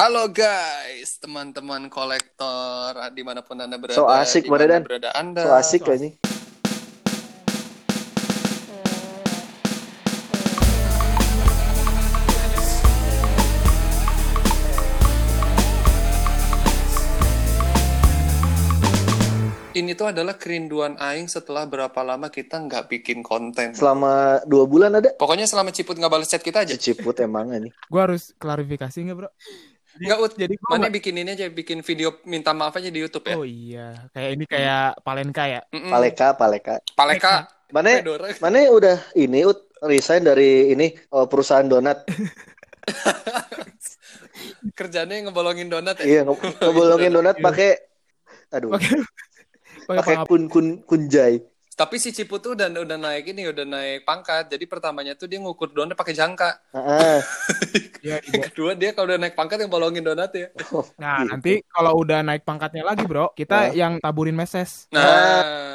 Halo guys, teman-teman kolektor di mana pun anda berada. So asik, di mana berada anda. So asik kayaknya. Ini tuh adalah kerinduan Aing setelah berapa lama kita nggak bikin konten. Selama dua bulan ada Pokoknya selama Ciput nggak balas chat kita aja. ciput emang nih. Gue harus klarifikasi nggak bro? Nggak ut. Jadi gua Mana bikin ini aja, bikin video minta maaf aja di YouTube ya. Oh iya, kayak ini kayak Palenka ya. Mm-mm. Paleka, paleka. Paleka. Mana Fedora. mana udah ini ut resign dari ini oh, perusahaan donat. Kerjanya ngebolongin donat ya. Iya, nge- ngebolongin donat pakai aduh, Pakai kun kun kunjai. Tapi si Ciput tuh udah udah naik ini, udah naik pangkat. Jadi pertamanya tuh dia ngukur donat pakai jangka. Heeh. Iya, Yang kedua dia kalau udah naik pangkat yang bolongin donat ya. Oh, Nah gitu. nanti kalau udah naik pangkatnya lagi bro, kita yang taburin meses. Nah,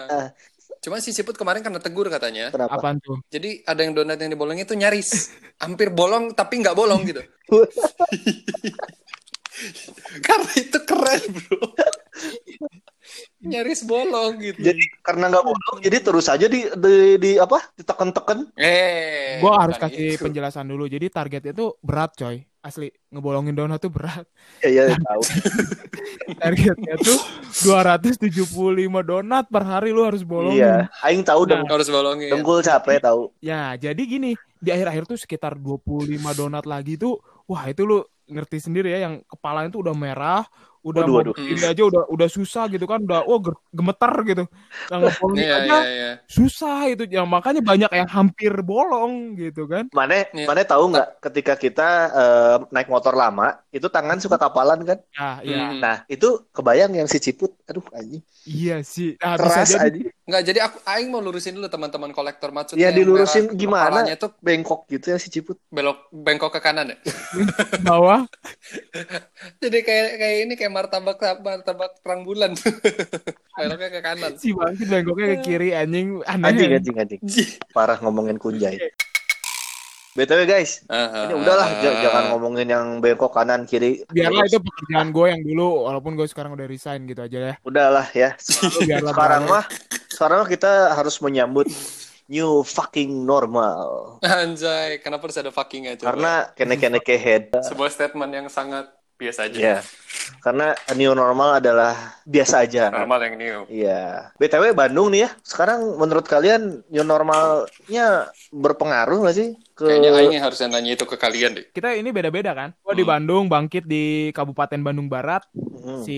Ah. cuma si Ciput kemarin kena tegur katanya. Kenapa? Apaan tuh? Jadi ada yang donat yang dibolongin itu nyaris, hampir bolong tapi nggak bolong gitu. Karena itu keren bro. Nyaris bolong gitu. Jadi karena nggak bolong, jadi terus aja di di, di apa? Ditekan-tekan. eh, Gue harus kasih itu. penjelasan dulu. Jadi targetnya tuh berat coy. Asli ngebolongin donat tuh berat. Ya ya tahu. Targetnya tuh 275 donat per hari lu harus bolongin. Iya, aing tahu Nah. deng harus bolongin. dengkul capek tahu. Ya, jadi gini, di akhir-akhir tuh sekitar 25 donat lagi tuh, wah itu lu ngerti sendiri ya, yang kepalanya tuh udah merah, udah Waduh, waduh. berdiri aja udah udah susah gitu kan, udah oh gemeter gitu. Iya aja iya iya. susah itu, ya makanya banyak yang hampir bolong gitu kan. Mana Iya. mana tahu nggak ketika kita eh, naik motor lama itu tangan suka kapalan kan? Ya, iya, Hmm. Nah itu kebayang yang si Ciput, aduh anjing iya sih. Nah, keras jadi anjing, Nggak, jadi aku Aing mau lurusin dulu teman-teman kolektor maksudnya. ya yang dilurusin merah gimana? Tuh Bengkok gitu ya si Ciput. belok bengkok ke kanan ya. bawah. Jadi kayak kayak ini kayak martabak martabak terang bulan. Beloknya ke kanan. Si bangkit bengkoknya ke kiri anjing aneh. Anjing anjing anjing. Parah ngomongin kunjai. BTW guys, Aha. ini udahlah j- jangan ngomongin yang bengkok kanan kiri. Biarlah itu pekerjaan gue yang dulu, walaupun gue sekarang udah resign gitu aja ya. Udahlah ya. Biarlah Sekarang berada. mah sekarang mah kita harus menyambut new fucking normal. Anjay, kenapa harus ada fucking aja? Karena kene-kene kehead. sebuah statement yang sangat biasa aja. Ya. Karena new normal adalah biasa aja. Normal yang new. Iya. BTW Bandung nih ya. Sekarang menurut kalian new normalnya berpengaruh nggak sih ke Kayaknya Aing yang harusnya nanya itu ke kalian deh. Kita ini beda-beda kan. Gue di Hmm. Bandung, bangkit di Kabupaten Bandung Barat. Hmm. Si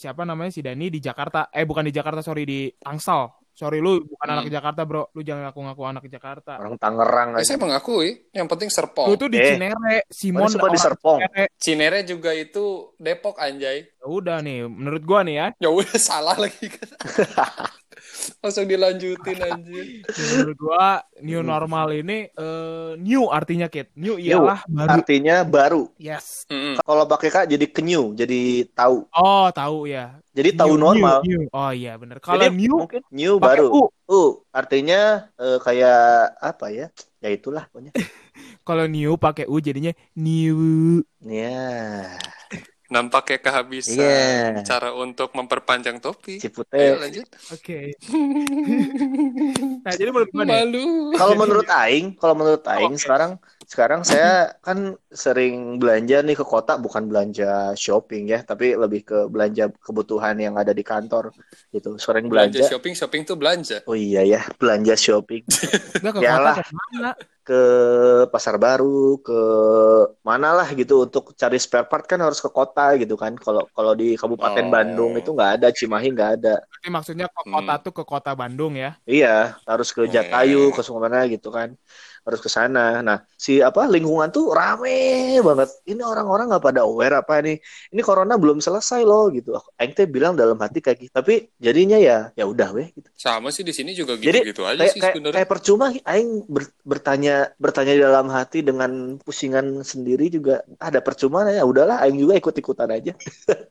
siapa namanya si Dani di Jakarta. Eh bukan di Jakarta, sorry di Tangsel. Sorry lu bukan Hmm. anak Jakarta bro. Lu jangan ngaku-ngaku anak Jakarta. orang Tangerang Eh, aja. saya mengakui, yang penting Lu Serpong. tuh di Eh, Cinere, Simon di Serpong? Cinere. Cinere juga itu Depok anjay. Ya udah nih, menurut gua nih ya. Ya udah salah lagi kan. Langsung dilanjutin anjir. Menurut gua new normal ini eh, new artinya Kit. New ialah baru. Artinya baru. Yes. Mm-mm. Kalau pakai kak jadi kenyu, jadi tahu. Oh, tahu ya. Jadi tahu New, normal. new, new. Oh iya bener. Kalau Jadi new mungkin new baru. U. Uh, artinya eh, kayak apa ya? Ya itulah pokoknya. Kalau new pakai U jadinya new. Ya, Nampaknya kehabisan Iya. cara untuk memperpanjang topi. Ayo Cipute. lanjut. Oke. nah, jadi menurut nih, Malu. Kalau menurut Aing, kalau menurut Aing Oke. sekarang sekarang saya kan sering belanja nih ke kota bukan belanja shopping ya, tapi lebih ke belanja kebutuhan yang ada di kantor gitu. Sering Belanja belanja. shopping, shopping tuh belanja. Oh iya ya, belanja shopping ke Yalah. kota ke mana? ke pasar baru, ke mana lah gitu untuk cari spare part kan harus ke kota gitu kan. Kalau kalau di Kabupaten Oh. Bandung itu nggak ada, Cimahi nggak ada. Berarti maksudnya ke Hmm. kota tuh ke kota Bandung ya. Iya, harus ke Jatayu, ke mana gitu kan. Harus ke sana. Nah, si apa lingkungan tuh rame banget. Ini orang-orang nggak pada aware apa nih? Ini corona belum selesai loh gitu. Aing teh bilang dalam hati kayak gitu. Tapi jadinya ya ya udah weh gitu. Sama sih di sini juga Jadi, gitu-gitu aja Kayak sih kayak, sebenarnya. kayak percuma aing ber- bertanya bertanya di dalam hati dengan pusingan sendiri juga ada percuma ya udahlah aing juga ikut-ikutan aja.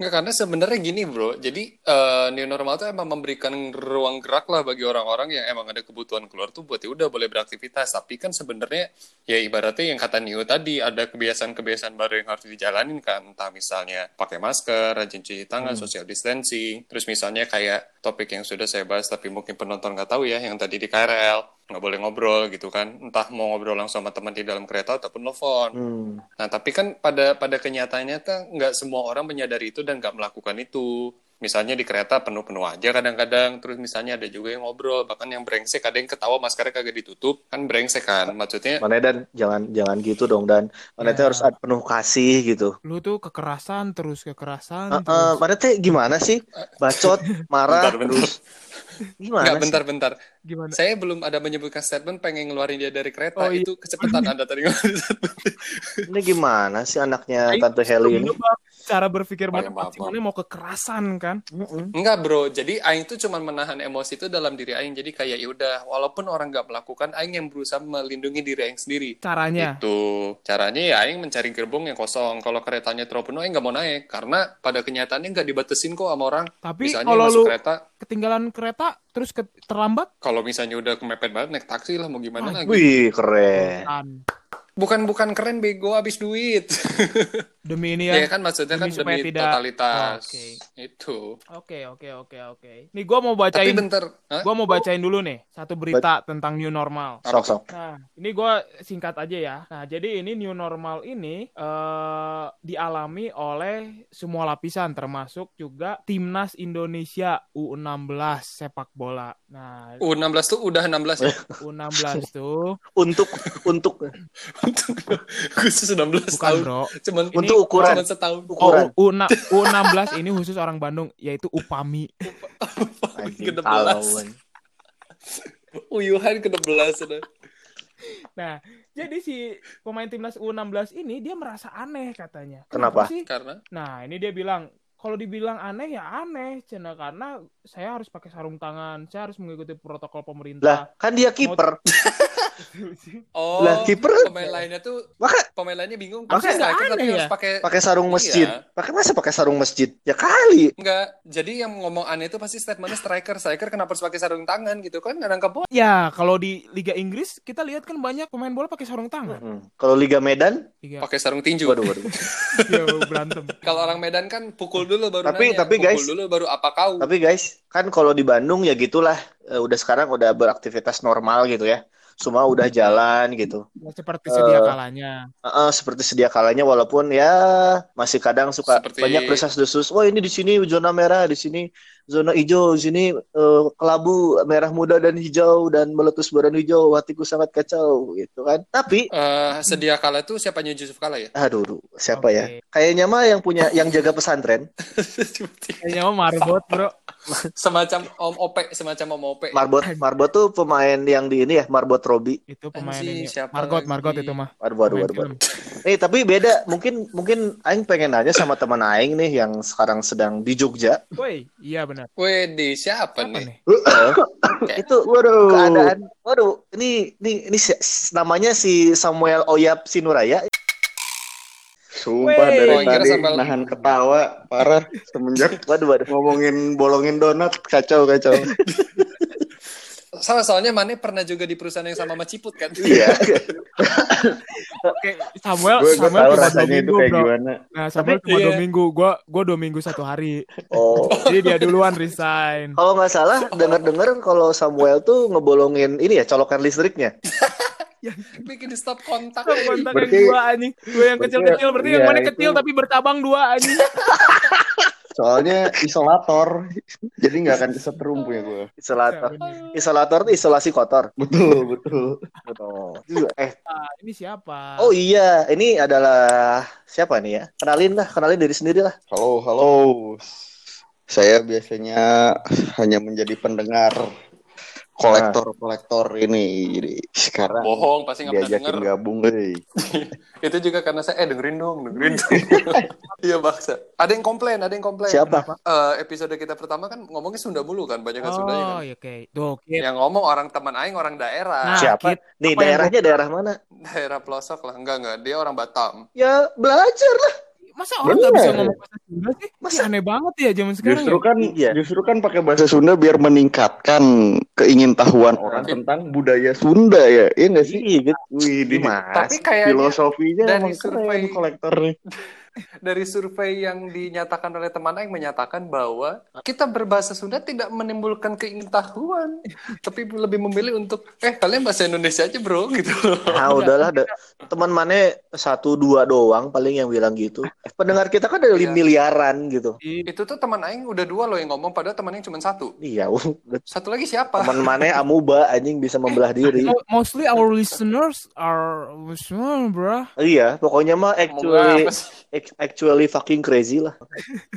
Nggak, karena sebenarnya gini bro, jadi eh, new normal tuh emang memberikan ruang gerak lah bagi orang-orang yang emang ada kebutuhan keluar tuh buat ya udah boleh beraktivitas. Tapi kan sebenarnya ya ibaratnya yang kata Nio tadi ada kebiasaan-kebiasaan baru yang harus dijalanin kan entah misalnya pakai masker, rajin cuci tangan, Hmm. social distancing, terus misalnya kayak topik yang sudah saya bahas tapi mungkin penonton nggak tahu ya yang tadi di KRL nggak boleh ngobrol gitu kan entah mau ngobrol langsung sama teman di dalam kereta ataupun nelfon Hmm. Nah, tapi kan pada pada kenyataannya kan nggak semua orang menyadari itu dan nggak melakukan itu. Misalnya di kereta penuh-penuh aja kadang-kadang, terus misalnya ada juga yang ngobrol, bahkan yang brengsek, ada yang ketawa maskernya kagak ditutup, kan brengsek kan. Maksudnya, Mana dan jangan jangan gitu dong dan mana teh Ya. harus ada penuh kasih gitu. Lu tuh kekerasan terus kekerasan eh, terus. mana teh gimana sih? Bacot, marah, Bentar, bentar. terus gimana nggak sih? bentar-bentar. Gimana? Saya belum ada menyebutkan statement pengen ngeluarin dia dari kereta, Oh, iya. itu kecepatan Anda tadi. Ini gimana sih anaknya Tante Heli ini? Cara berpikir ya, pasti mana mau kekerasan kan? Enggak bro, jadi Aing tuh cuma menahan emosi itu dalam diri Aing. Jadi kayak yaudah, walaupun orang nggak melakukan, Aing yang berusaha melindungi diri Aing sendiri. Caranya. Itu caranya ya Aing mencari gerbong yang kosong. Kalau keretanya terlalu penuh, Aing nggak mau naik karena pada kenyataannya nggak dibatesin kok sama orang. Tapi Misalnya kalau masuk lu kereta, ketinggalan kereta terus ke- terlambat kalau misalnya udah kemepet banget naik taksi lah mau gimana Ah, lagi. Wih, keren. Kan. Bukan bukan keren bego habis duit. Demi ini ya ya. kan maksudnya kan Demi supaya demi tidak- totalitas. Oke. Itu. Oke, oke, oke, oke. Nih gua mau Tapi bacain bentar, gua mau bacain dulu nih satu berita tentang new normal. Sok sok. Nah, ini gua singkat aja ya. Nah, jadi ini new normal ini eh dialami oleh semua lapisan termasuk juga timnas Indonesia U16 sepak bola. Nah, U16 tuh udah 16 ya. U16 tuh Untuk untuk Khusus 16 bukan, tahun. Bro. Cuman Ini untuk ukuran. cuman setahun. ukuran. Oh, U, U16 ini khusus orang Bandung yaitu Upami. Anjing, ke-16. kalauan. Uyuhan ke-16 sudah. Nah, jadi si pemain timnas U16 ini dia merasa aneh katanya. Kenapa? sih? Karena Nah, ini dia bilang kalau dibilang aneh ya aneh, cina karena saya harus pakai sarung tangan, saya harus mengikuti protokol Lah, pemerintah. kan dia kiper. oh Lah, kiper kan- pemain lainnya tuh Maka pemain lainnya bingung. Nggak striker tapi aneh harus ya? pakai pakai sarung masjid. Iya. Pakai masa pakai sarung masjid? Ya kali. enggak. Jadi yang ngomong aneh itu pasti statementnya striker. Striker kenapa harus pakai sarung tangan gitu kan? Nggak nangkep bola. Ya, kalau di Liga Inggris kita lihat kan banyak pemain bola pakai sarung tangan. Hmm. Kalau Liga Medan, Liga Pakai sarung tinju. waduh waduh. ya, berantem. Kalau orang Medan kan pukul dulu baru Tapi- nanya. tapi, pukul guys, dulu baru apa kau? Tapi guys, kan kalau di Bandung ya gitulah. Eh, udah sekarang udah beraktivitas normal gitu ya. Semua udah jalan gitu. Ya, seperti sedia Eh, kalanya. Heeh, seperti sedia kalanya walaupun ya masih kadang suka Seperti- banyak desas-desus. Wah ini di sini zona merah, di sini zona hijau, di sini eh, kelabu merah muda dan hijau dan meletus badan hijau. Hatiku sangat kacau gitu kan. Tapi Eh, sedia kala itu siapanya Yusuf Kala ya? aduh duh, siapa Oke. ya? Kayaknya mah yang punya yang jaga pesantren, Kayaknya mah marbot, Bro. semacam Om Ope, semacam Om Ope. Marbot. Marbot tuh pemain yang di ini ya, Marbot Robi. Itu pemain ini. siapa Margot, lagi? Margot itu mah. Waduh, waduh, Pemain waduh, film. Eh tapi beda, mungkin mungkin Aing pengen nanya sama teman Aing nih yang sekarang sedang di Jogja. Woi, iya benar. Weh, di siapa, Apa nih? nih? itu Waduh. keadaan waduh ini ini ini si- namanya si Samuel Oyap Sinuraya Sumpah Wey. dari Oh, tadi sambal- nahan ketawa parah semenjak waduh waduh ngomongin bolongin donat kacau kacau. Sama soalnya Mane pernah juga di perusahaan yang sama sama Ciput kan? iya Oke, Samuel, Gue gue Samuel cuma dua minggu, kayak bro. gimana. Nah, Samuel cuma Iya. dua minggu. Gua, gua dua minggu satu hari. oh Jadi dia duluan resign. kalau nggak salah dengar dengar kalau Samuel tuh ngebolongin ini ya colokan listriknya Bikin di stop kontak. Kontak yang Berarti- dua anjing. Dua yang berarti- kecil-kecil. Berarti yang iya, mana kecil tapi bercabang dua anjing. Soalnya isolator, jadi nggak akan kesetrum punya gue. isolator Nah, isolator tuh isolasi kotor Betul betul. oh. eh ini siapa? oh iya ini adalah siapa nih ya kenalin lah kenalin diri sendiri lah Halo halo. Saya biasanya hanya menjadi pendengar kolektor-kolektor ini. Jadi sekarang Bohong, pasti nggak pernah denger. gabung, eh. Itu juga karena saya, eh dengerin dong, dengerin dong. Iya baksa. Ada yang komplain, ada yang komplain. siapa Eh, episode kita pertama kan ngomongnya Sunda mulu kan, banyak kan Sundanya kan. Oh, ya oke. Tuh, Kit. Yang ngomong orang teman Aing, orang daerah. Nah, siapa Kit, nih apa yang daerahnya daerah mana Daerah pelosok lah. Enggak, enggak. Dia orang Batam. ya belajar lah masa orang nggak bisa ngomong bahasa Sunda sih? Masa? Aneh banget ya zaman sekarang Justru ya. kan Iya. justru kan pakai bahasa Sunda biar meningkatkan keingintahuan orang Tapi- tentang budaya Sunda ya. Iya nggak sih? Iya gitu. Wih. Tapi kayaknya filosofinya dari survei- keren kolektornya. Dari survei yang dinyatakan oleh teman Aing menyatakan bahwa kita berbahasa Sunda tidak menimbulkan keingintahuan, tapi lebih memilih untuk eh kalian bahasa Indonesia aja bro gitu. Nah, udahlah ada teman mana satu dua doang paling yang bilang gitu. Eh, pendengar kita kan ada Iya. miliaran gitu. Itu tuh teman Aing udah dua loh yang ngomong, padahal teman Aing cuma satu. Iya. Satu lagi siapa? teman mana amuba anjing bisa membelah diri. Mo- Mostly our listeners are Muslim, bro. Iya, pokoknya mah actually actually fucking crazy lah.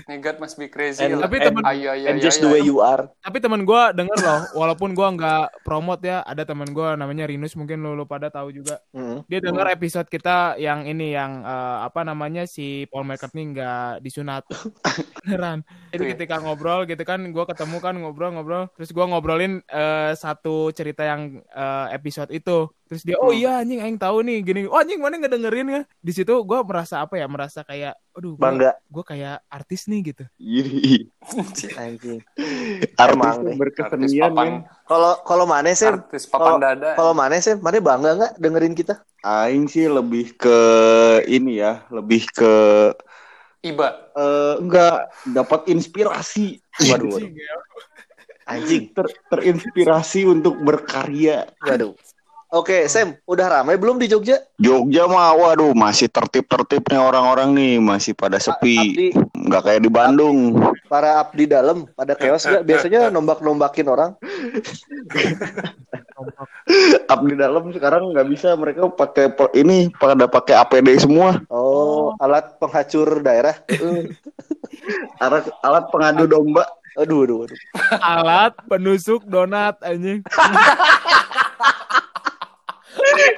God must be crazy. And- lah. Tapi Eh, temen- ayo, ayo, And ayo, just ayo, the way ayo. you are. Tapi teman gua denger loh, walaupun gua nggak promote ya, ada teman gua namanya Rinus, mungkin lo, lo pada tahu juga. Mm. Dia denger episode kita yang ini yang eh, apa namanya si Paul McCartney nggak disunat. Beneran. Jadi ketika ngobrol gitu kan, gua ketemu kan ngobrol-ngobrol, terus gua ngobrolin eh, satu cerita yang eh, episode itu. Terus dia, oh Hmm. iya anjing, aing tahu nih, gini. Oh anjing mana nggak dengerin ya? Di situ gua merasa apa ya? Merasa kayak, aduh, gua, Bangga gua kayak artis nih gitu. Ih, anjing. Nih. Artis berkesenian papan, ya. Kalau kalau mana sih? artis papan dada. Kalau mana sih? Mana bangga nggak dengerin kita? Aing sih lebih ke ini ya, lebih ke Iba. eh, enggak dapat inspirasi. Waduh, waduh. Anjing, ya. Anjing. Ter- terinspirasi untuk berkarya. Waduh. Oke, Sam, udah ramai belum di Jogja? Jogja mah waduh masih tertib-tertibnya orang-orang nih, masih pada sepi. Abdi, Nggak kayak di Bandung. para abdi dalam, pada keos nggak? Biasanya nombak-nombakin orang. Abdi dalam sekarang nggak bisa mereka pakai ini pada pakai APD semua. Oh, alat penghacur daerah. Alat alat pengadu domba. Aduh, aduh, aduh. Alat penusuk donat anjing.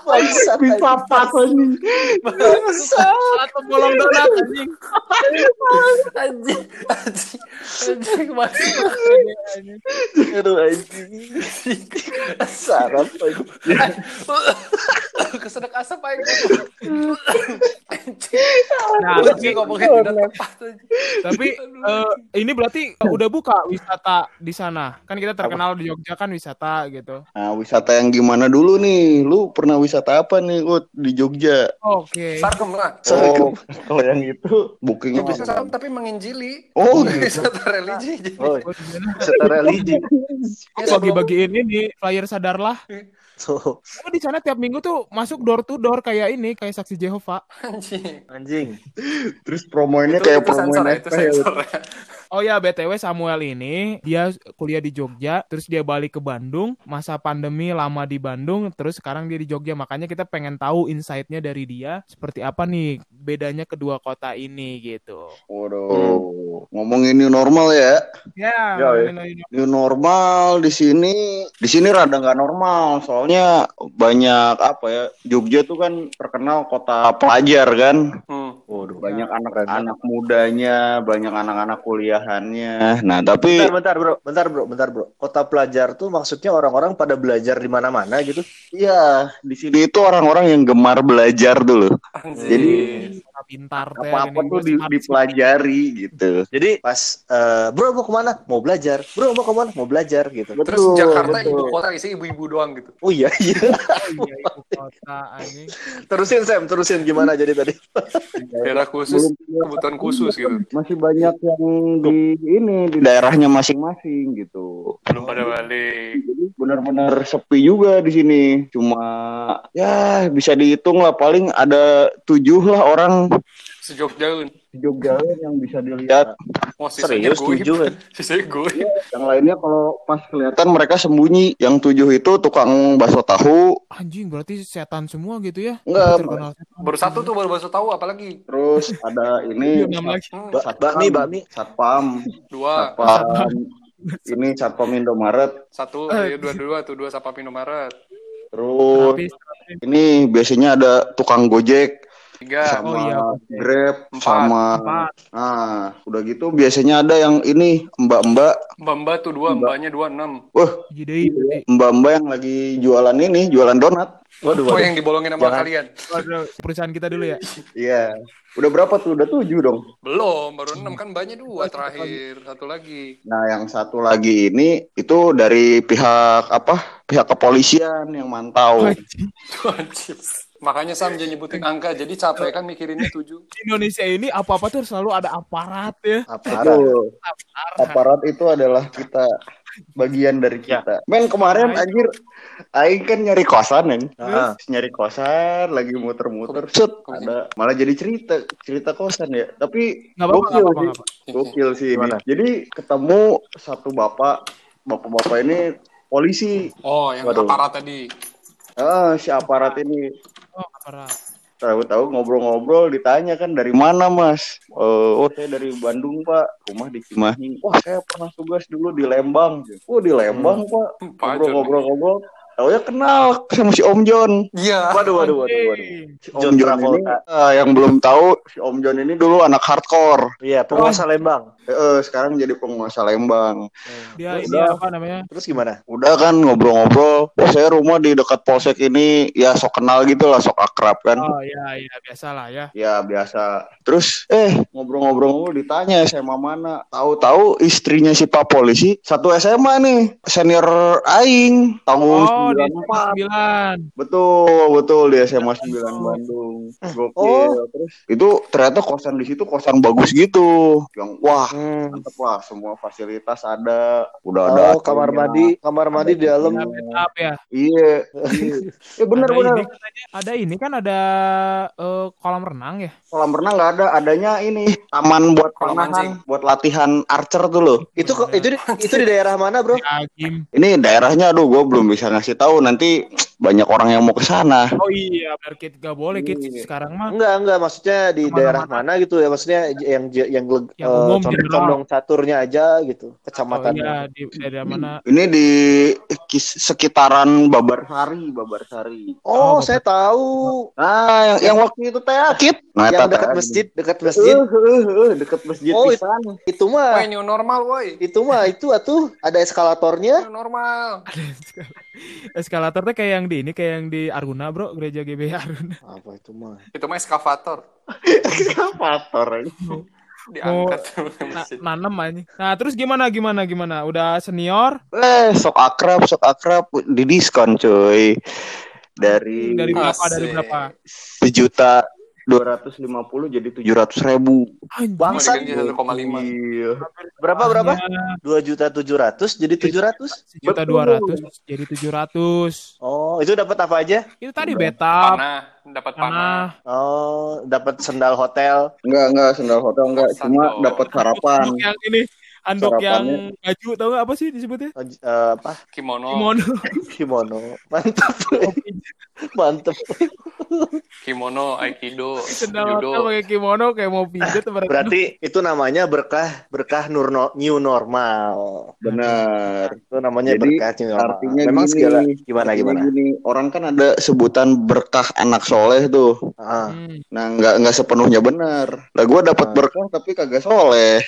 Bangsat, Bisa anjing. pas anjing. Alat pembolong donat anjing. Anjing, anjing, anjing masih. Aduh, anjing. Sarap. anjing. Kesedek asap aja. Nah, Anjing tapi, ngomongin tidak tepat aja. tapi eh, ini berarti udah buka wisata di sana. Kan kita terkenal di Jogja kan wisata gitu. Nah, wisata yang gimana dulu nih? Lu pernah wisata apa nih, Ut, di Jogja? Oke. Sarkem lah. Oh, kalau yang itu bookingnya Bisa sarkem tapi menginjili. Oh, gitu. wisata religi. Jadi. Oh, Oh, secara religi. Ya, Bagi-bagiin ini flyer sadarlah. Tuh, Tapi di sana tiap minggu tuh masuk door to door kayak ini, kayak saksi Jehova. Anjing. anjing. terus promoinnya Itu, kayak itu sensor promoin ya, itu ya, sensor ya. Oh ya, BTW Samuel ini dia kuliah di Jogja, terus dia balik ke Bandung, masa pandemi lama di Bandung, terus sekarang dia di Jogja. Makanya kita pengen tahu insight-nya dari dia seperti apa nih bedanya kedua kota ini gitu. Waduh, ngomongin new normal ya. Ya, Ya, ya. ini- ini- New normal di sini, di sini rada nggak normal. Soalnya banyak apa ya? Jogja tuh kan terkenal kota pelajar kan. Hmm. Waduh. Banyak anak-anak mudanya, banyak anak-anak kuliahannya. Nah, tapi Bentar, bentar, bro. Bentar, bro. Bentar, bro. Kota pelajar tuh maksudnya orang-orang pada belajar di mana-mana gitu. Iya, di sini itu orang-orang yang gemar belajar dulu. Anjing. Jadi pintar teh, apa-apa gini, tuh di- dipelajari gitu. Jadi pas eh, bro mau ke mana? Mau belajar. Bro mau ke mana? Mau belajar gitu. Terus Jakarta ibu kota isi ibu-ibu doang gitu. Oh iya iya. Oh iya, ibu kota anjing. terusin Sam, terusin gimana jadi tadi? Daerah khusus, kebutuhan khusus gitu. Masih banyak yang di ini di daerahnya masing-masing gitu. Belum pada balik. Benar-benar sepi juga di sini. Cuma ya bisa dihitung lah paling ada tujuh lah orang Sejogjaun. di Jogja yang bisa dilihat. Wah, sisanya Serius tujuh kan? Sisanya goib. Yang lainnya kalau pas kelihatan mereka sembunyi. Yang tujuh itu tukang bakso tahu. Anjing berarti setan semua gitu ya? Enggak. Baru satu tuh baru bakso tahu apalagi. Terus ada Iya, ini Ba- bakmi, bakmi. satpam, dua, satpam, ini satpam Indomaret. satu, Eh. eh, dua, dua, tuh dua Sapa Indomaret. Terus ini biasanya ada tukang gojek. Tiga. sama Oh, iya. Grab Empat. sama Empat. nah udah gitu biasanya ada yang ini mbak-mbak Mbak-mbak tuh dua, Mbak. mbaknya dua enam. wah Jadi, mbak-mbak yang lagi jualan ini jualan donat Waduh, Oh waduh. yang dibolongin sama Jangan. kalian? waduh, perusahaan kita dulu ya. iya udah berapa tuh udah tujuh dong Belum, baru enam kan mbaknya dua terakhir. Satu lagi. nah yang satu lagi ini itu dari pihak apa pihak kepolisian yang mantau. Makanya Sam jangan nyebutin angka, jadi capek kan mikirinnya tujuh. Di Indonesia ini apa-apa tuh selalu ada aparat ya. Aparat. Aparat. aparat itu adalah kita bagian dari Ya. kita. Men kemarin Nah, anjir aing kan nyari kosan kan. Ah. Nyari kosan lagi muter-muter set ada malah jadi cerita cerita kosan ya. Tapi gokil sih. Gokil sih ini. Jadi ketemu satu bapak bapak-bapak ini polisi. Oh, yang Waduh. aparat tadi. Ah, si aparat ini Aparat. tahu-tahu ngobrol-ngobrol ditanya kan dari mana mas Eh, oh saya dari Bandung pak rumah di Cimahi wah saya pernah tugas dulu di Lembang oh di Lembang pak Pak John. ngobrol-ngobrol-ngobrol tahu ya kenal sama si Om John Iya. Waduh, waduh, waduh, waduh. Si John Om John ini Travolta. eh, yang belum tahu si Om John ini dulu anak hardcore Iya, penguasa Lembang. Eh, eh, sekarang jadi penguasa Lembang Dia ini apa namanya? Terus gimana? udah kan ngobrol-ngobrol oh saya rumah di dekat polsek ini ya sok kenal gitu lah sok akrab kan Oh iya iya biasa lah ya. Ya biasa. Terus eh ngobrol-ngobrol ditanya SMA mana. Tahu-tahu istrinya si Pak polisi satu SMA nih, senior aing tahun Oh di 94. 9. Betul, betul di SMA 9 Bandung. Gokil. Oh. Terus itu ternyata kosan di situ kosan bagus gitu. Yang wah, Hmm. mantep lah semua fasilitas ada. Udah ada. Oh, kamar AC-nya. mandi, kamar mandi di dalam. Ada backup ya. Iya. iya. Ya ada ini katanya ada ini kan ada eh, kolam renang ya. Kolam renang nggak ada, adanya ini taman buat panahan, buat latihan archer tuh loh. Itu kok itu di, itu di daerah mana, Bro? Ya. Ini daerahnya, aduh, gue belum bisa ngasih tahu. Nanti banyak orang yang mau ke sana. Oh iya, benar Kit gak boleh Kit Iya. sekarang mah. Enggak, enggak, maksudnya di Ke mana-mana. daerah mana gitu ya? Maksudnya yang yang Yang eh, umum, general. Condong caturnya aja gitu, Oh kecamatan. iya di daerah mana? Ini di sekitaran Babarsari, Babarsari. Oh, Oh, saya tahu. Nah, yang, yang waktu itu teh Akit. Nah, yang dekat masjid, dekat masjid. eh, eh, dekat masjid Oh, pisan. Itu mah Woi, new normal, woi. itu mah itu atuh ada eskalatornya. New normal. Eskalator tuh kayak yang di ini kayak yang di Aruna bro, gereja GB Aruna. Apa itu mah? Itu mah eskavator. Eskavator. Diangkat Na mesin. nanem aja. Nah terus gimana gimana gimana? Udah senior? Eh, sok akrab, sok akrab di diskon, cuy. Dari Dari berapa? Dari berapa? sejuta dua ratus lima puluh jadi tujuh ratus ribu. 1,5. Iya. Berapa berapa? Dua juta tujuh ratus jadi tujuh ratus. Betul. dua ratus jadi tujuh ratus. Oh, itu dapat apa aja? Itu tadi betap, Panah, dapat panah. Oh, dapat sendal hotel. Enggak, enggak sendal hotel enggak, cuma dapat harapan. Handuk yang ini, handuk yang baju tau gak apa sih disebutnya? Eh, apa? Kimono. Kimono. Kimono. Mantap. Mantap. Kimono, aikido, judo. pakai kimono kayak mau pijat berarti. Berarti itu namanya berkah berkah nur no- new normal. Benar. Itu namanya Jadi, berkah new normal. Artinya Memang gini, segala gimana gimana? gini, orang kan ada sebutan berkah anak soleh tuh. Ah. Hmm. Nah, nggak nggak sepenuhnya benar. Lah gue dapat Ah. berkah tapi kagak soleh.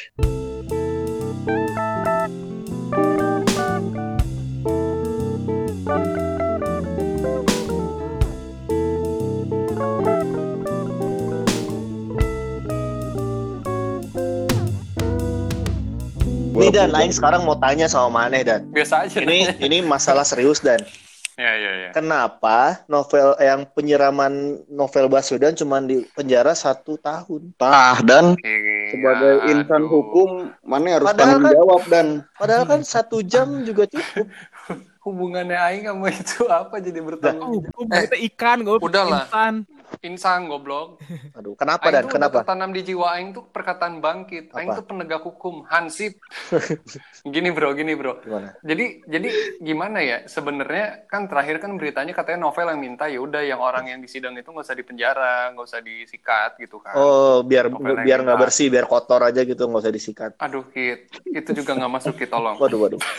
Nih dan lain sekarang mau tanya sama Maneh dan. Biasa aja. Ini ini masalah serius dan. Ya, ya, ya. Kenapa novel yang penyiraman novel Baswedan cuma di penjara satu tahun? Tah dan Iya, sebagai insan aduh. hukum mana harus Padahal tanggung kan- jawab dan Padahal kan satu jam juga cukup. Hubungannya Aing sama itu apa jadi bertanggung jawab? kita ikan, gue udahlah. insan. Insan goblok. Aduh, kenapa Aing dan tuh kenapa? tertanam di jiwa Aing tuh perkataan bangkit. Aing Apa? tuh penegak hukum, hansip. gini bro, gini bro. Gimana? Jadi jadi gimana ya? Sebenarnya kan terakhir kan beritanya katanya novel yang minta ya udah yang orang yang di sidang itu nggak usah dipenjara, nggak usah disikat gitu kan. Oh, biar Novel biar nggak kita- bersih, biar kotor aja gitu, nggak usah disikat. Aduh Kit, itu juga nggak masuk Kit, tolong. Waduh, waduh.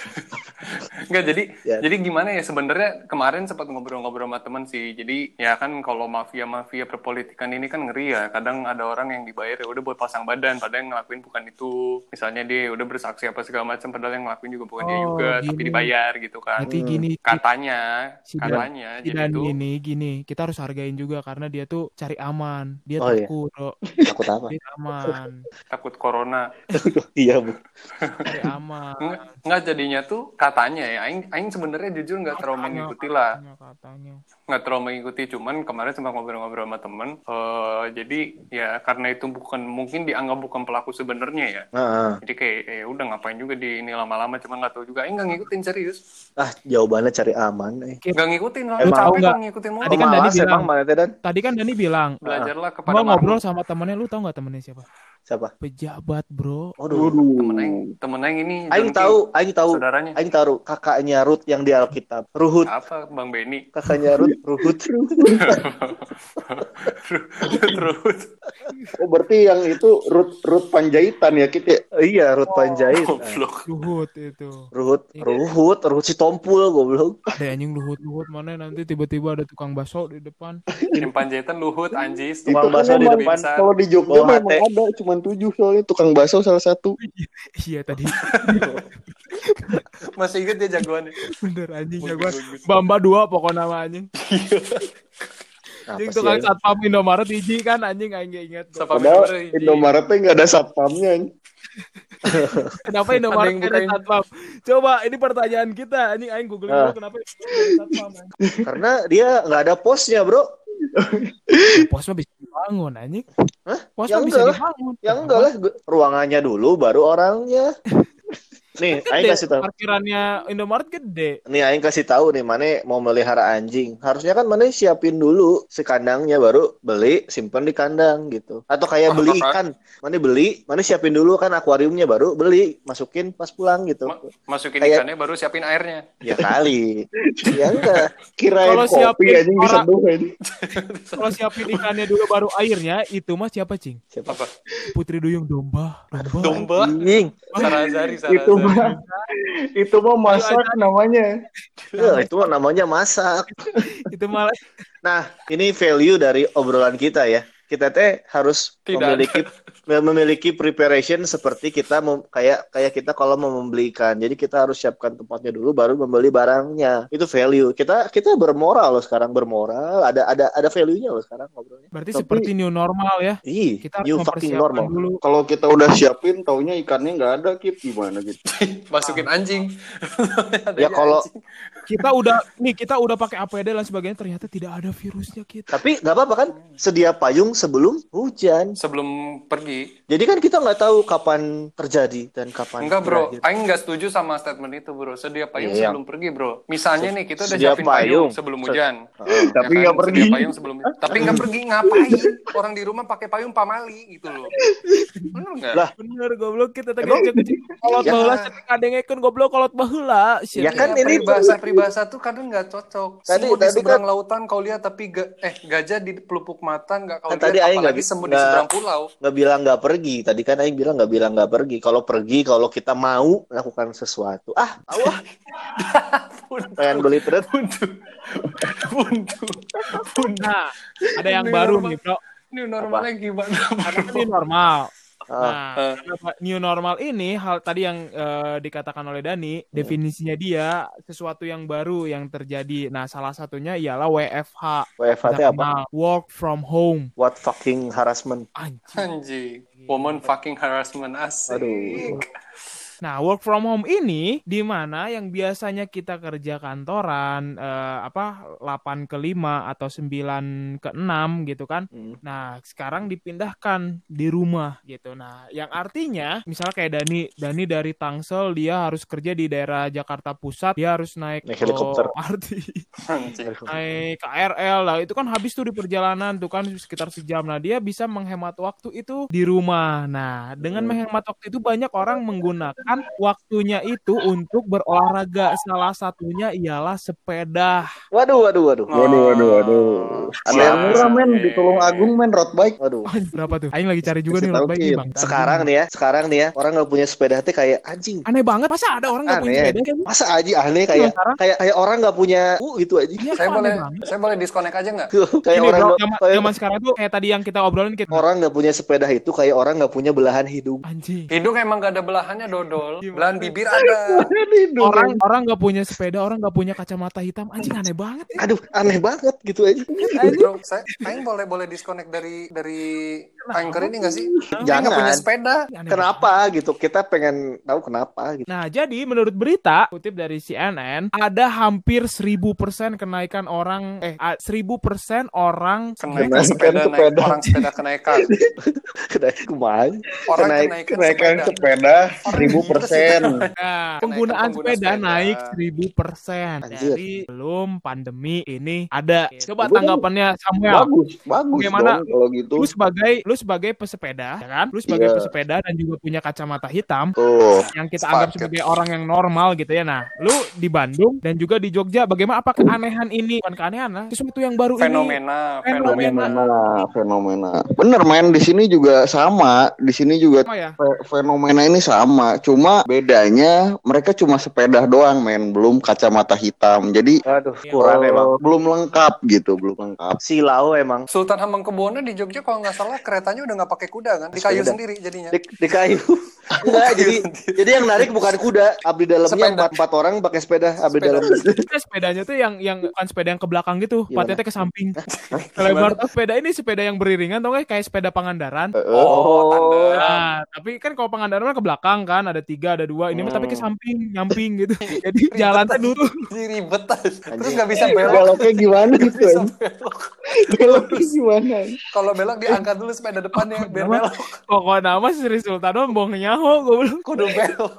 Nggak jadi Ya. jadi gimana ya sebenarnya kemarin sempat ngobrol-ngobrol sama temen sih. Jadi ya kan kalau mafia mafia perpolitikan ini kan ngeri ya. Kadang ada orang yang dibayar ya udah buat pasang badan, padahal yang ngelakuin bukan itu. Misalnya dia udah bersaksi apa segala macam, padahal yang ngelakuin juga bukan dia Oh, juga, tapi gini. dibayar gitu kan. Berarti Hmm. gini, Katanya, Si katanya, si jadi itu ini gini, kita harus hargain juga karena dia tuh cari aman. Dia Oh, iya. takut, Bro. Takut apa? Dia aman. takut corona. iya, Bu. Cari aman. Nggak, nggak jadinya tuh katanya ya. Aing, Aing sebenarnya jujur nggak terlalu Katanya, mengikuti lah. katanya, katanya. Nggak terlalu mengikuti cuman kemarin sempat ngobrol-ngobrol sama temen eh, jadi ya karena itu bukan mungkin dianggap bukan pelaku sebenarnya ya Nah, jadi kayak ya udah ngapain juga di ini lama-lama cuman nggak tahu juga eh nggak ngikutin serius ah jawabannya cari aman. Eh. nggak ngikutin lah Lu Emang tahu capek nggak? kalau ngikutin mulu Tadi kan Dani Malas bilang. emang mana? Tadi kan Dani bilang, belajarlah kepada gua ngobrol sama temennya, lu tau nggak temennya siapa? Siapa? Pejabat, bro. Waduh. temen Aing temen Aing ini Aing tahu, aing tahu. saudaranya Aing tahu kakaknya Ruth yang di Alkitab. Ruhut. apa Bang Benny Kakaknya Ruth, Ruhut. terus Oh berarti yang itu Ruth Ruth Panjaitan ya kita. iya, Ruth Panjait. Nah, goblok Luhut itu. Ruhut, Ruhut, Ruhut si Tompul goblok. Ada anjing luhut-luhut mana nanti tiba-tiba ada tukang bakso di depan. tim panjaitan luhut anjis Tukang Itu bakso kan di depan. Kalau di Jogja memang ada, cuma tujuh soalnya tukang bakso salah satu. iya tadi. masih inget dia jagoannya Bener anjing ya bagus. Bamba dua pokoknya nama anjing. Anjing sih, tukang aing? satpam Indomaret hiji kan anjing aing inget. Padahal bener, Iji? Indomaretnya nggak ada satpamnya. Kenapa Indomaret ada satpam? Coba ini pertanyaan kita. Anjing aing googling Ah. dulu kenapa Indomaret nggak ada satpam. anjing. Karena dia nggak ada posnya, Bro. Pos mah bisa dibangun anjing. Hah? Pos Ya bisa enggak lah. dibangun. Ya enggak lah, gu- ruangannya dulu baru orangnya. Nih, aing kasih tahu. Parkirannya Indomaret gede. Nih aing kasih tahu nih mana mau melihara anjing. Harusnya kan mana siapin dulu si kandangnya baru beli, simpen di kandang gitu. Atau kayak beli ikan. Mana beli, mana siapin dulu kan akuariumnya baru beli, masukin pas pulang gitu. Ma- masukin Kayak- ikannya baru siapin airnya Ya kali. ya enggak. Kirain Kalau kopi siapin anjing orang- diseduh ini. Kalau siapin ikannya dulu baru airnya, itu mah siapa cing? Siapa? apa Putri Duyung domba. Domba. domba Anjing. Sarazari Itu Sarazari mah itu mah masak namanya. Ya, itu mah namanya masak. itu malah Nah, ini value dari obrolan kita ya. Kita teh harus Tidak memiliki memiliki preparation seperti kita mem- kayak kayak kita kalau mau membeli ikan. Jadi kita harus siapkan tempatnya dulu baru membeli barangnya. Itu value. Kita kita bermoral loh sekarang bermoral. Ada ada ada value-nya loh sekarang ngobrolnya. berarti Tapi- seperti new normal ya. Ih, Kita you fucking normal. dulu. Kalau kita udah siapin, taunya ikannya nggak ada, Kip. Gimana gitu? masukin anjing Ya, kalau-. Kita udah nih kita udah pakai APD dan sebagainya ternyata tidak ada virusnya kita. Tapi nggak apa-apa kan? Sedia payung sebelum hujan. sebelum pergi Jadi kan kita nggak tahu kapan terjadi dan kapan enggak bro. Aing nggak setuju sama statement itu bro sedia payung Iya. sebelum pergi bro misalnya nih kita udah Sedia siapin payung. payung sebelum Se- hujan Heeh. Tapi Ya nggak kan? pergi. Sedia payung sebelum tapi nggak pergi ngapain orang di rumah pakai payung pamali gitu loh bener nggak Lah, Bener goblok kita tadi kolot Ya. baheula cetik adengekeun goblok kolot baheula. Ya kan Iya, ini peribahasa peribahasa tuh kadang nggak cocok. Tadi- semut di tadi seberang kan- lautan kau lihat tapi ga- eh gajah di pelupuk mata nggak kau Kan lihat tadi Aing nggak- semut di nggak- seberang pulau. nggak bilang nggak pergi. Tadi kan Aing bilang nggak bilang nggak pergi. Kalau pergi, kalau kita mau melakukan sesuatu, ah, awah, pengen beli truk. Buntu, buntu, buntu. Nah, ada yang Ini baru normal. nih, Bro. Ini normalnya gimana? Ini normal. Ah, Nah, new normal ini hal tadi yang eh, dikatakan oleh Dani, definisinya dia sesuatu yang baru yang terjadi. Nah, salah satunya ialah WFH. WFH teh apa? Work from home. What fucking harassment? Anjing. Anjing, woman fucking harassment asik. Aduh. Nah, work from home ini di mana yang biasanya kita kerja kantoran eh, apa 8 ke 5 atau 9 ke 6 gitu kan. Hmm. Nah, sekarang dipindahkan di rumah gitu. Nah, yang artinya misalnya kayak Dani, Dani dari Tangsel dia harus kerja di daerah Jakarta Pusat, dia harus naik, Naik helikopter. Anjing. naik KRL lah. Itu kan habis tuh di perjalanan tuh kan sekitar sejam. Nah, dia bisa menghemat waktu itu di rumah. Nah, dengan Hmm. menghemat waktu itu banyak orang menggunakan menggunakan waktunya itu untuk berolahraga. Salah satunya ialah sepeda. Waduh, waduh, waduh. Waduh, waduh, waduh. Ada yang murah men di Tulung Agung men road bike. Waduh. Oh, berapa tuh? Aing lagi cari juga Kasih nih road bike Bang. Sekarang nih ya, sekarang nih ya, orang nggak punya sepeda teh kayak anjing. Aneh banget. Masa ada orang nggak punya sepeda? Kayak Masa aja aneh kayak sekarang? kayak kayak orang nggak punya uh gitu aja. Iya, Saya boleh banget. saya boleh disconnect aja nggak? kayak Ini orang zaman, kayak zaman sekarang tuh kayak tadi yang kita obrolin kita orang nggak punya sepeda itu kayak orang nggak punya belahan hidung. anjing. Hidung emang gak ada belahannya dodol. Gimana? Belahan bibir ada. Orang orang nggak punya sepeda, orang nggak punya kacamata hitam, anjing aneh banget. ya. Aduh, aneh banget gitu aja. Bro, saya Aing boleh boleh disconnect dari dari Anchor ini gak sih? Jangan. nggak punya sepeda. Aneh Kenapa gitu? Kita pengen tahu kenapa gitu. Nah, jadi menurut berita kutip dari CNN, ada hampir 1000% kenaikan orang eh a- 1000% orang Kenaikan Kenaikan sepeda, naik sepeda. orang sepeda kenaikan. Kenapa kemarin? Orang Kenaik- kenaikan, Kenaikan sepeda. sepeda seribu persen. Nah, penggunaan pengguna sepeda naik 1000% Anjir. dari belum pandemi ini ada. Coba tanggapannya Samuel. Bagus, bagus Bagaimana? dong kalau gitu. Lu sebagai lu sebagai pesepeda, ya kan? Lu sebagai Iya. pesepeda dan juga punya kacamata hitam Tuh. yang kita anggap sebagai orang yang normal gitu ya. Nah, lu di Bandung dan juga di Jogja, bagaimana apa keanehan ini? Bukan keanehan lah, sesuatu yang baru ini. Fenomena, Fenomena. fenomena. Fenomena, fenomena. Bener men, di sini juga sama. Di sini juga Apa ya? fe- fenomena ini sama. Cuma bedanya mereka cuma sepeda doang men, belum kacamata hitam. Jadi Aduh, Iya. kurang emang. belum lengkap gitu, belum lengkap. Silau emang Sultan Hamengkubuwono di Jogja kalau nggak salah keretanya udah nggak pakai kuda kan? Di kayu Sepeda. sendiri jadinya. di, di kayu. Enggak, jadi jadi yang narik bukan kuda. Abdi dalamnya empat, empat orang pakai sepeda. Abdi Sepeda. dalam. Nah, sepedanya tuh yang yang bukan sepeda yang ke belakang gitu, patetnya ke samping. Lebar sepeda ini sepeda yang beriringan tau gak kayak sepeda Pangandaran. Oh, tanda. Nah, tapi kan kalau Pangandaran ke belakang kan, ada tiga, ada dua. Ini mah tapi ke samping, nyamping gitu. Jadi jalan tuh dulu. Jadi ribet terus nggak bisa belok. Beloknya gimana Nggak itu? bisa anjing? belok. Beloknya gimana? Kalau belok diangkat dulu sepeda depannya biar belok. Pokoknya nama Sri Sultan mah bohong nyaho gue bilang. Kudu belok.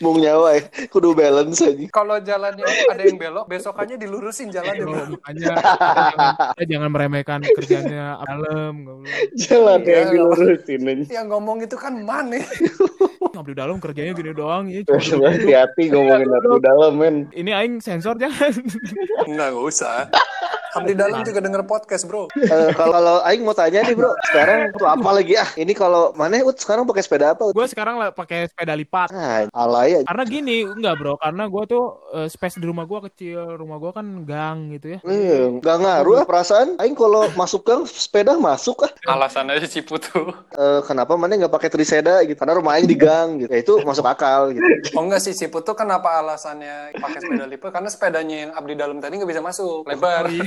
Mung nyawa ya. Kudu balance aja. Kalau jalannya ada yang belok, besokannya dilurusin jalannya. Oh, bro. makanya jangan, jangan meremehkan kerjanya dalam. Jalan Iya, yang dilurusin. Yang ngomong itu kan mana? Abdi dalam kerjanya gini doang ya. Hati-hati ngomongin abdi dalam men. Ini aing sensor jangan. Enggak, enggak usah. Abdi dalam juga denger podcast, bro. Eh, kalau kalau Aing mau tanya nih bro, sekarang tuh apa lagi ah? Ini kalau mana Ut sekarang pakai sepeda apa? Ut? gue sekarang lah pakai sepeda lipat. Nah, alay. Karena gini, enggak bro, karena gue tuh eh, space di rumah gue kecil, rumah gue kan gang gitu ya. Eh, Gak ngaruh ah perasaan. Aing kalau masuk gang sepeda masuk ah. Alasan aja Ciputu. Eh, kenapa mana nggak pakai triseda gitu? Karena rumah Aing di gang gitu. Ya, itu masuk akal gitu. Oh enggak sih, Ciputu kenapa alasannya pakai sepeda lipat? Karena sepedanya yang abdi dalam tadi nggak bisa masuk, lebar. Oh, iya.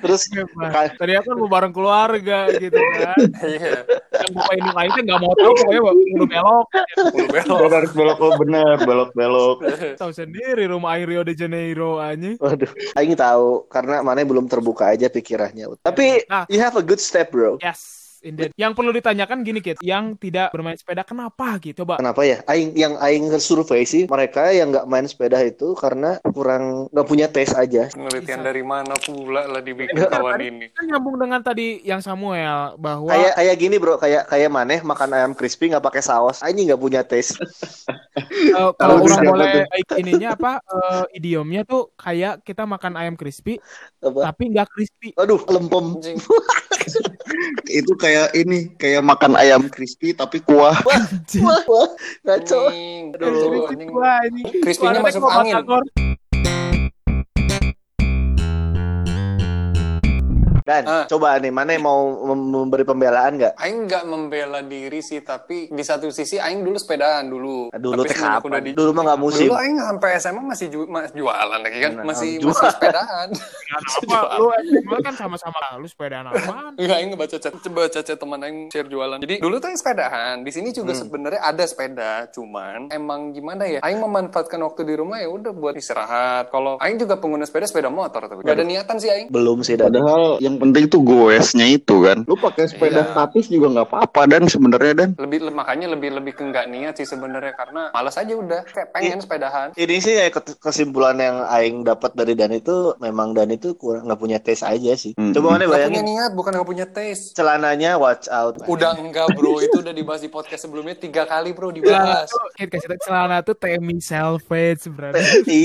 Terus Hebat. Tadi kan mau bareng keluarga gitu kan. Iya, Yang bapak ini lain kan nggak mau tahu pokoknya udah belok. kudu belok. Harus belok oh bener, belok-belok. Tahu sendiri rumah air Rio de Janeiro aja. Waduh, Aing tahu karena mana belum terbuka aja pikirannya. Tapi Nah. you have a good step bro. Yes. Indeed. Yang perlu ditanyakan gini Kit, yang tidak bermain sepeda kenapa gitu? Coba. Kenapa ya? Aing yang Aing survei sih mereka yang nggak main sepeda itu karena kurang nggak punya tes aja. Penelitian dari mana pula lah dibikin kawan ini. Kan nyambung dengan tadi yang Samuel bahwa Kayak kayak gini bro, kayak kayak maneh makan ayam crispy nggak pakai saus. Aing nggak punya tes. eh, kalau orang boleh baik ininya apa eh, idiomnya tuh kayak kita makan ayam crispy Apa? tapi nggak crispy. Aduh, lempem. Itu kayak ini, kayak makan ayam crispy tapi kuah. Wah, wah, ngaco. Aduh. Wah, ini Crispy-nya masuk angin. Dan Ah. coba nih, mana yang mau mem- memberi pembelaan nggak? Aing nggak membela diri sih, tapi di satu sisi Aing dulu sepedaan dulu. Dulu Tapi kapan? udah di- Dulu mah nggak musim. Dulu Aing sampai SMA masih ju- ma- jualan lagi kan, Nah, masih jual. masih sepedaan. Kenapa? Lu kan sama-sama lu sepedaan apaan? Enggak, Aing ngebaca chat, coba chat teman Aing share jualan. Jadi dulu tuh Aing sepedaan. Di sini juga sebenarnya ada sepeda, cuman emang gimana ya? Aing memanfaatkan waktu di rumah ya udah buat istirahat. Kalau Aing juga pengguna sepeda, sepeda motor tuh. Gak ada niatan sih Aing. Belum sih, Dan. Padahal yang yang penting tuh goesnya itu kan. Lu pakai sepeda Iya. statis juga nggak apa-apa dan sebenarnya dan. lebih makanya lebih lebih ke nggak niat sih sebenarnya karena malas aja udah kayak pengen sepedahan Ini sih kayak ket- kesimpulan yang Aing dapat dari Dan itu memang Dan itu kurang nggak punya taste aja sih. Hmm. Coba mana nggak punya bayangin niat bukan nggak punya taste celananya watch out. udah enggak bro itu udah dibahas di podcast sebelumnya tiga kali bro dibahas celana tuh Temi Salvage berarti.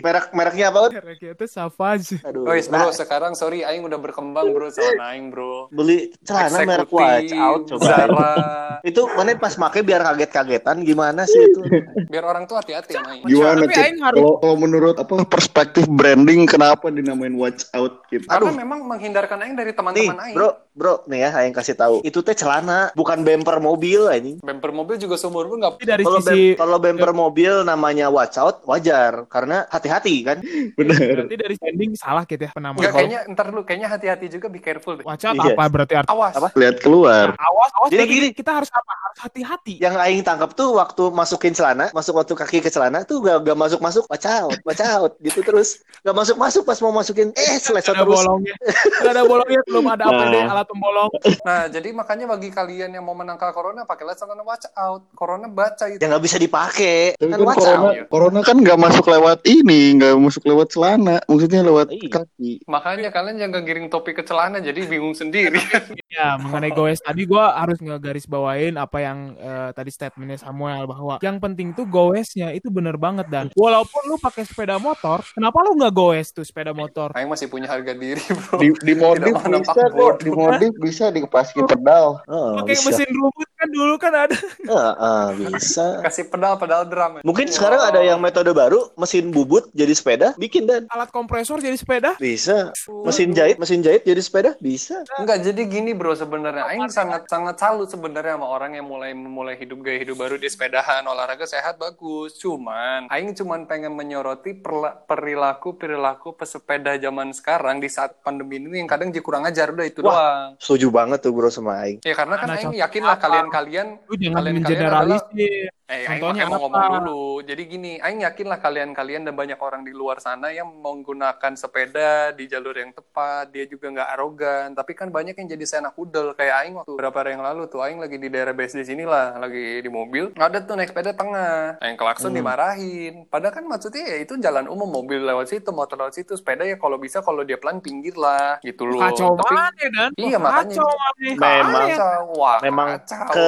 Merek mereknya apa? Mereknya tuh Savage. Aduh. Guys bro Nah, sekarang sorry Aing udah berkembang bro celana Aing bro beli celana merek watch out coba. Zara Itu mana pas make biar kaget-kagetan gimana sih itu? biar orang tuh hati-hati sama Aing Gimana? Aing harus- Kalau kalau menurut apa perspektif branding kenapa dinamain watch out gitu? karena memang menghindarkan Aing dari teman-teman Aing bro, bro, nih ya, yang kasih tahu. Itu teh celana, bukan bumper mobil ini. bumper mobil juga seumur pun nggak Tapi dari Kalau sisi bem- kalau bumper mobil namanya watch out, wajar karena hati-hati kan. Bener. berarti dari standing salah gitu ya penamaan. Kayaknya ntar dulu kayaknya hati-hati juga be careful deh. Watch out Iya. apa berarti arti awas Apa? Lihat keluar. awas awas Jadi gini. kita harus apa harus hati-hati Yang aing tangkap tuh waktu masukin celana, masuk waktu kaki ke celana tuh gak, gak masuk-masuk, watch out, watch out gitu terus. Gak masuk-masuk pas mau masukin, eh selesai ada terus. bolongnya Nggak ada bolongnya belum ada apa Nah. deh alat pembolong Nah, jadi makanya bagi kalian yang mau menangkal corona, pakailah celana watch out. Corona baca itu. Ya nggak bisa dipakai. Tapi Kan kan watch corona, out. Corona kan nggak masuk lewat ini, nggak masuk lewat celana, maksudnya lewat Iya. kaki. Makanya kalian jangan giring topik ke celana, jadi bingung sendiri. ya mengenai goes tadi gua harus ngegaris bawain apa yang eh, tadi statementnya Samuel bahwa yang penting tuh goesnya itu bener banget dan walaupun lu pakai sepeda motor kenapa lu nggak goes tuh sepeda motor Aing masih punya harga diri, bro. Di, di modif bisa kok, bodoh. di modif bisa dikasih pedal. Oh, pakai bisa. mesin rumput kan dulu kan ada Ah, ah, bisa. Kasih pedal, pedal drum. Mungkin Wow. sekarang ada yang metode baru, mesin bubut jadi sepeda, bikin dan alat kompresor jadi sepeda bisa. Mesin jahit, mesin jahit jadi sepeda, bisa. Enggak, jadi gini bro sebenarnya. Aing sangat sangat salut sebenarnya sama orang yang mulai mulai hidup gaya hidup baru di sepedahan, olahraga sehat bagus. Cuman Aing cuman pengen menyoroti perla- perilaku perilaku pesepeda zaman sekarang di saat pandemi ini yang kadang jadi kurang ajar udah itu Wah. doang. Setuju banget tuh bro sama Aing. Ya karena kan Aing yakin lah kalian-kalian Kalian-kalian mengeneralisir Eh, Aing Contohnya mau apa? ngomong dulu. Jadi gini, Aing yakin lah kalian-kalian dan banyak orang di luar sana yang menggunakan sepeda di jalur yang tepat. Dia juga nggak arogan. Tapi kan banyak yang jadi seenak udel. Kayak Aing waktu beberapa hari yang lalu tuh. Aing lagi di daerah BSD sini lah. Lagi di mobil. Ada tuh naik sepeda tengah. Yang klakson dimarahin. Padahal kan maksudnya ya itu jalan umum. Mobil lewat situ, motor lewat situ. Sepeda ya kalau bisa kalau dia pelan pinggir lah. Gitu loh. kacau Tapi banget ya dan Iya, makanya. kacau banget Memang. kacau. Wah, Memang kacau gitu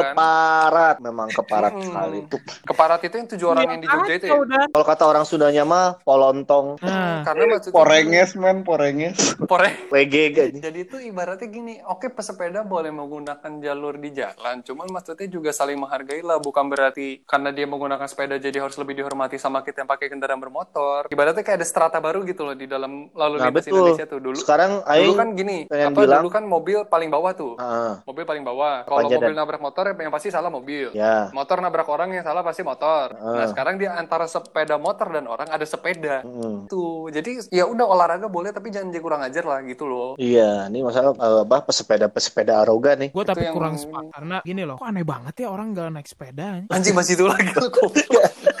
kan. keparat, memang keparat Hmm. Sekali. Tuh. Keparat itu yang tujuh orang Iya, yang di Jogja itu ya? Kalau kata orang Sundanya mah polontong, Nah, Karena maksudnya Porenges men, porenges. Pore. wege gak Jadi itu ibaratnya gini, oke pesepeda boleh menggunakan jalur di jalan, cuman maksudnya juga saling menghargai lah, bukan berarti karena dia menggunakan sepeda jadi harus lebih dihormati sama kita yang pakai kendaraan bermotor. Ibaratnya kayak ada strata baru gitu loh di dalam lalu Nah lintas betul. Indonesia tuh dulu. Sekarang Dulu kan gini, apa bilang- dulu kan mobil paling bawah tuh. Ah, Mobil paling bawah. Kalau mobil Dan? nabrak motor yang pasti salah mobil. ya. Motor nabrak orang yang salah pasti motor. Nah, Ah. sekarang dia antara sepeda motor dan orang ada sepeda. Mm. Tuh. Jadi ya udah olahraga boleh tapi jangan jadi kurang ajar lah gitu loh. Iya, ini masalah eh, apa pesepeda pesepeda arogan nih. gue tapi yang- kurang sepakat karena gini loh kok aneh banget ya orang nggak naik sepeda Anjing masih itu lagi goblok.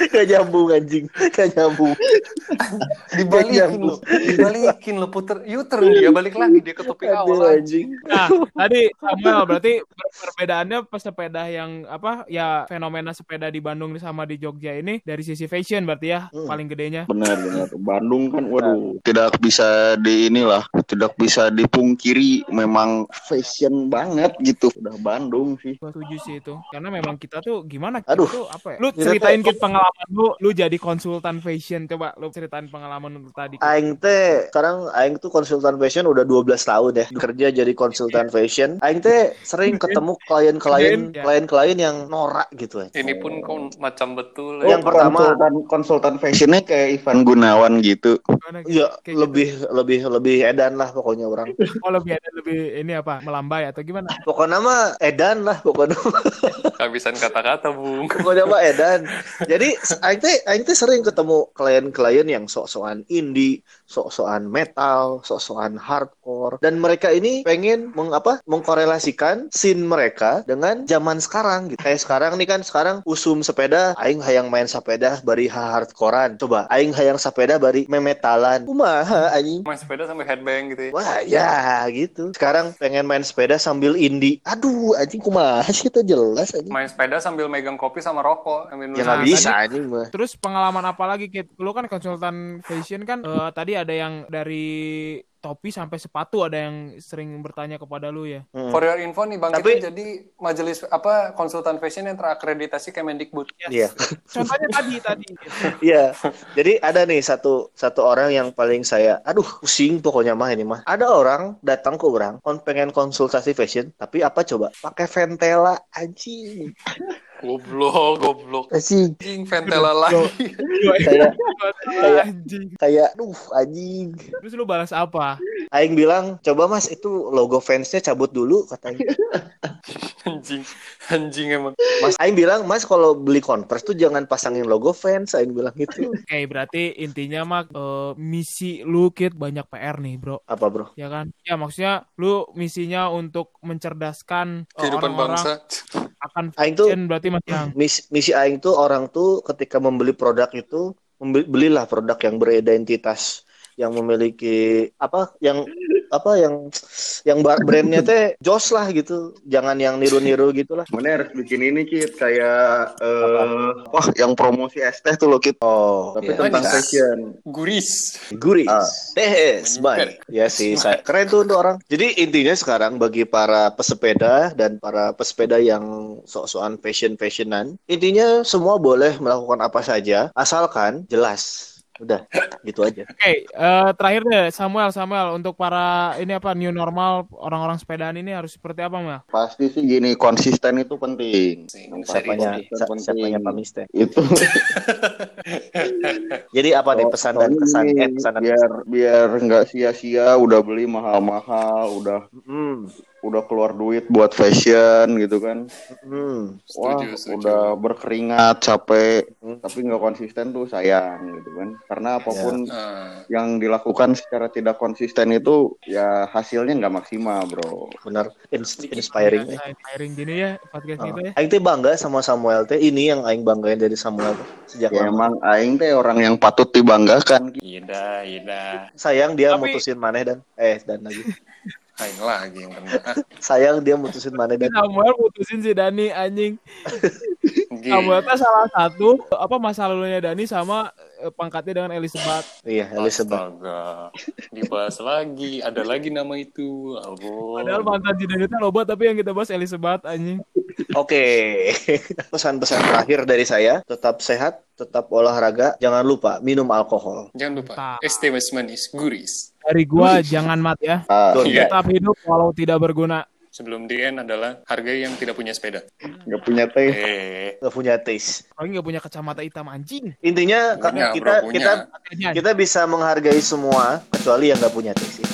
Gak nyambung anjing, gak nyambung. dibalikin nyambung. lo dibalikin lo puter U-turn dia balik lagi dia ke topik Aduh awal anjing. Nah, tadi Samuel berarti per- perbedaannya pesepeda yang apa ya fenomena sepeda di Bandung sama di Jogja ini dari sisi fashion berarti ya Hmm. paling gedenya. Benar, benar. Bandung kan, waduh, tidak bisa di inilah, tidak bisa dipungkiri, memang fashion banget gitu. Udah Bandung sih. Setuju sih itu. Karena memang kita tuh gimana kita Aduh. tuh apa ya? Lu ceritain kita pengalaman lu, lu jadi konsultan fashion. Coba lu ceritain pengalaman lu tadi. Aing teh sekarang Aing tuh konsultan fashion udah 12 tahun ya kerja jadi konsultan fashion. Aing teh sering ketemu klien-klien Ya. klien-klien yang norak gitu ya. Ini pun kok macam betul Yang pertama- konsultan, konsultan fashionnya kayak Ivan Gunawan gitu. Gimana gitu? Iya, Kayak gitu. lebih lebih lebih edan lah pokoknya orang. Oh lebih ada lebih ini apa melambai atau gimana? Pokoknya mah edan lah pokoknya. kehabisan kata-kata bung pokoknya mah edan. Jadi aing teh aing teh sering ketemu klien-klien yang sok-sokan indie, sok-sokan metal, sok-sokan hardcore dan mereka ini pengen meng, apa, mengkorelasikan scene mereka dengan zaman sekarang gitu. Kayak sekarang nih kan sekarang usum sepeda aing hayang main sepeda bari hardcorean coba aing hayang sepeda bari memetalan kumaha anjing Main sepeda sampai headbang gitu ya. Wah ya gitu. Sekarang pengen main sepeda sambil indie. Aduh anjing kumaha sih itu jelas anjing. Main sepeda sambil megang kopi sama rokok. Sambil Ya nggak Nah, bisa anjing mah. Terus pengalaman apa lagi Kit? Lu kan konsultan fashion kan eh, tadi ada yang dari topi sampai sepatu ada yang sering bertanya kepada lu ya. Hmm. For your info nih Bang Tapi- Kita jadi majelis apa konsultan fashion yang terakreditasi Kemendikbud. Iya. Contohnya tadi tadi. Iya. Jadi ada nih satu satu orang yang paling saya aduh pusing pokoknya mah ini mah. Ada orang datang ke orang kon pengen konsultasi fashion tapi apa coba? Pakai Ventela anjing. Goblok, goblok. Anjing. Anjing Ventela lagi. Kayak Kayak anjing. kayak duh anjing. Terus lu balas apa? Aing bilang, "Coba Mas itu logo fansnya cabut dulu," katanya. Anjing. Anjing emang. Mas Aing bilang, "Mas kalau beli Converse tuh jangan pasangin logo fans." Aing bilang gitu. Oke, berarti intinya mah eh, misi lu Kit banyak PR nih, Bro. Apa, Bro? Ya kan? Ya maksudnya lu misinya untuk mencerdaskan eh, Kehidupan orang-orang bangsa. Akan Aing tuh berarti mas yang? Mis- misi aing tuh orang tuh ketika membeli produk itu membeli- belilah produk yang beridentitas yang memiliki apa yang apa yang yang bar- brandnya teh jos lah gitu jangan yang niru-niru gitu lah Mana harus bikin ini Kit kayak eh wah yang promosi es teh tuh loh Kit. oh Tapi iya. tentang Manis. fashion. Guris. guris Ah. teh Menyukai. ya sih saya keren tuh untuk orang jadi intinya sekarang bagi para pesepeda dan para pesepeda yang sok-sokan fashion fashionan intinya semua boleh melakukan apa saja asalkan jelas udah gitu aja. Oke, eh, terakhir deh Samuel, Samuel untuk para ini apa new normal orang-orang sepedaan ini harus seperti apa Mel? Pasti sih gini konsisten itu penting. Siapanya siapanya Pak Mister. Itu. Jadi apa nih pesan dan kesan eh pesan dan biar biar nggak sia-sia udah beli mahal-mahal, udah Hmm, udah keluar duit buat fashion gitu kan. hmm. Wah, Setuju, setuju. udah berkeringat, capek, Hmm. tapi nggak konsisten tuh sayang gitu kan. Karena apa pun Nah, yang dilakukan secara tidak konsisten itu ya hasilnya nggak maksimal, bro. benar Ins- inspiring. Biasa, inspiring gini ya podcast Oh. kita ya. Aing teh bangga sama Samuel teh ini yang Aing banggain dari Samuel tuh sejak Ya emang aing teh orang yang patut dibanggakan. Ida, Ida. sayang dia Tapi- mutusin maneh dan eh dan lagi Aing lagi yang kena. Ah, sayang dia mutusin maneh dan Samuel putusin si Dani anjing. Samuel teh salah satu apa masa lalunya Dani sama eh, pangkatnya dengan Elizabeth. iya Elizabeth Astaga. Dibahas lagi. Ada lagi nama itu. Ampun. Padahal mantan Dani teh loba tapi yang kita bahas Elizabeth anjing. Oke, pesan-pesan terakhir dari saya, tetap sehat, tetap olahraga, jangan lupa minum alkohol. Jangan lupa. Es teh manis guris. Dari gua jangan mat ya. Ah, Don't Iya. Tetap hidup walau tidak berguna. Sebelum di end adalah harga yang tidak punya sepeda. nggak punya teh. Eh, Gak punya taste. Lagi nggak punya kacamata hitam anjing. Intinya punya, kita bro, punya. kita kita bisa menghargai semua kecuali yang nggak punya taste.